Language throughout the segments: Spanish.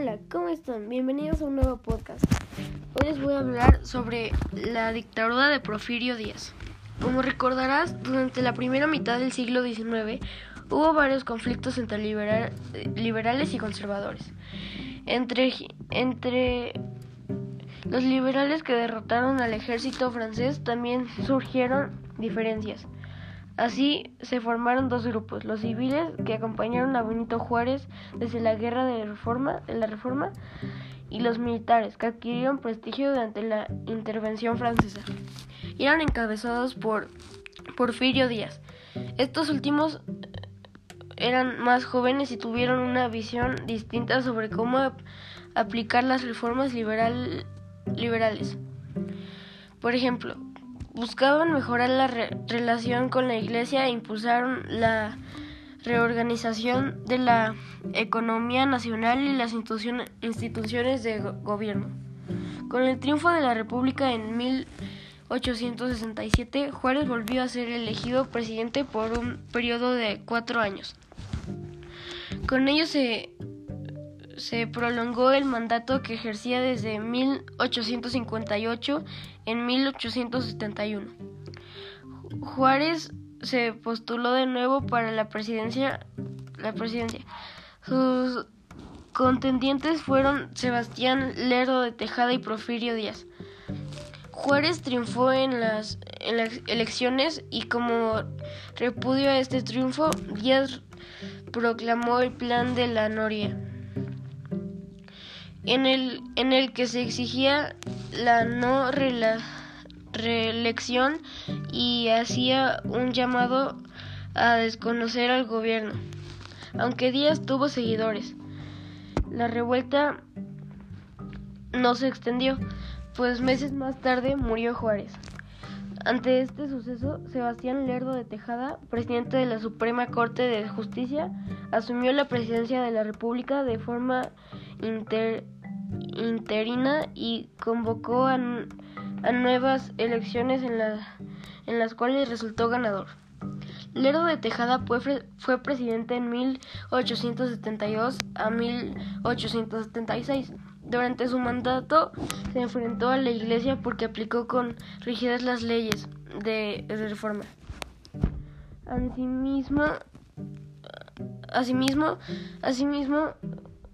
Hola, ¿cómo están? Bienvenidos a un nuevo podcast. Hoy les voy a hablar sobre la dictadura de Porfirio Díaz. Como recordarás, durante la primera mitad del siglo XIX hubo varios conflictos entre liberales y conservadores. Entre, entre los liberales que derrotaron al ejército francés también surgieron diferencias. Así se formaron dos grupos, los civiles que acompañaron a Benito Juárez desde la guerra de, reforma, la Reforma y los militares que adquirieron prestigio durante la intervención francesa. eran encabezados por Porfirio Díaz. Estos últimos eh, eran más jóvenes y tuvieron una visión distinta sobre cómo aplicar las reformas liberal, liberales. Por ejemplo, buscaban mejorar la relación con la Iglesia e impulsaron la reorganización de la economía nacional y las instituciones de gobierno. Con el triunfo de la República en 1867, Juárez volvió a ser elegido presidente por un periodo de cuatro años. Con ello se se prolongó el mandato que ejercía desde 1858 en 1871. Juárez se postuló de nuevo para la presidencia. La presidencia. Sus contendientes fueron Sebastián Lerdo de Tejada y Porfirio Díaz. Juárez triunfó en las, en las elecciones y como repudio a este triunfo, Díaz proclamó el plan de la Noria en el, en el que se exigía la no reelección y hacía un llamado a desconocer al gobierno. Aunque Díaz tuvo seguidores, la revuelta no se extendió, pues meses más tarde murió Juárez. Ante este suceso, Sebastián Lerdo de Tejada, presidente de la Suprema Corte de Justicia, asumió la presidencia de la República de forma interina y convocó a, nuevas elecciones en, las cuales resultó ganador. Lerdo de Tejada fue, fue presidente en 1872 a 1876. Durante su mandato se enfrentó a la Iglesia porque aplicó con rigidez las leyes de, reforma. Asimismo, asimismo, asimismo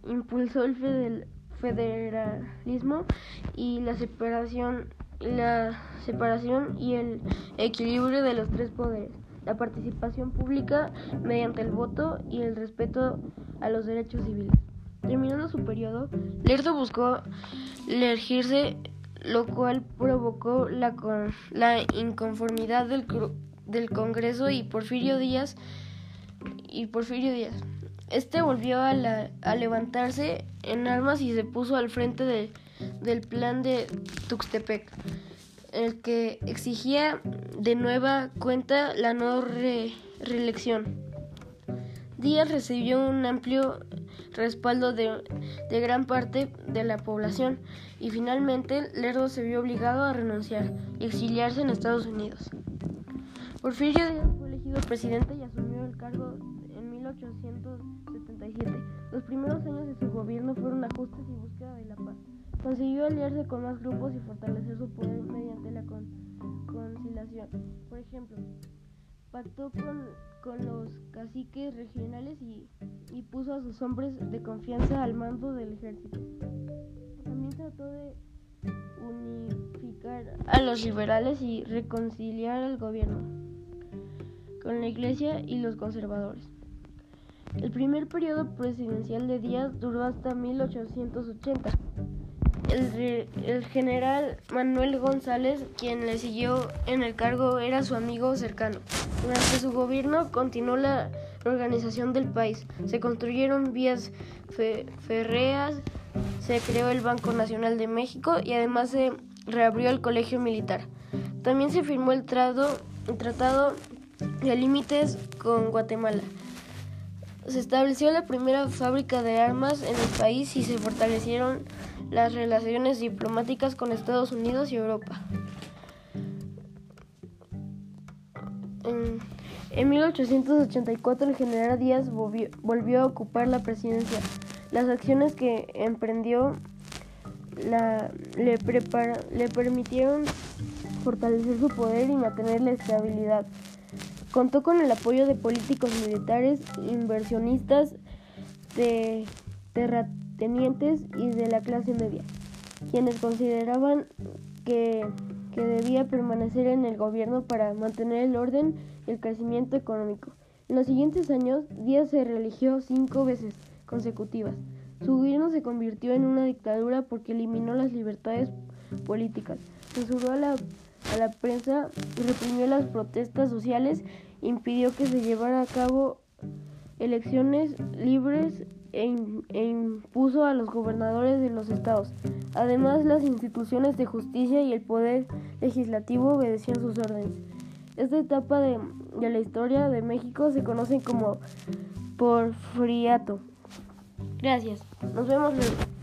impulsó el federalismo y la separación, la separación y el equilibrio de los tres poderes, la participación pública mediante el voto y el respeto a los derechos civiles. Terminando su periodo, Lerdo buscó elegirse, lo cual provocó la, la inconformidad del, del Congreso y Porfirio Díaz y Porfirio Díaz. Este volvió a, levantarse en armas y se puso al frente del plan de Tuxtepec, el que exigía de nueva cuenta la no reelección. Díaz recibió un amplio respaldo de, gran parte de la población y finalmente Lerdo se vio obligado a renunciar y exiliarse en Estados Unidos. Porfirio Díaz fue elegido presidente y asumió el cargo 1877. Los primeros años de su gobierno fueron ajustes y búsqueda de la paz. Consiguió aliarse con más grupos y fortalecer su poder mediante la conciliación. Por ejemplo, pactó con, los caciques regionales y, y puso a sus hombres de confianza al mando del ejército. También trató de unificar a los liberales y reconciliar al gobierno con la iglesia y los conservadores. El primer periodo presidencial de Díaz duró hasta 1880. El, general Manuel González, quien le siguió en el cargo, era su amigo cercano. Durante su gobierno continuó la organización del país. Se construyeron vías ferreas, se creó el Banco Nacional de México y además se reabrió el Colegio Militar. También se firmó el, el Tratado de Límites con Guatemala. Se estableció la primera fábrica de armas en el país y se fortalecieron las relaciones diplomáticas con Estados Unidos y Europa. En, 1884 el general Díaz volvió, a ocupar la presidencia. Las acciones que emprendió le, le permitieron fortalecer su poder y mantener la estabilidad. Contó con el apoyo de políticos militares, inversionistas, de terratenientes y de la clase media, quienes consideraban que, que debía permanecer en el gobierno para mantener el orden y el crecimiento económico. En los siguientes años, Díaz se reeligió cinco veces consecutivas. Su gobierno se convirtió en una dictadura porque eliminó las libertades políticas, censuró a la, a la prensa, reprimió las protestas sociales, impidió que se llevara a cabo elecciones libres e, e, impuso a los gobernadores de los estados. Además, las instituciones de justicia y el poder legislativo obedecían sus órdenes. Esta etapa de, la historia de México se conoce como porfiriato. Gracias. Nos vemos luego.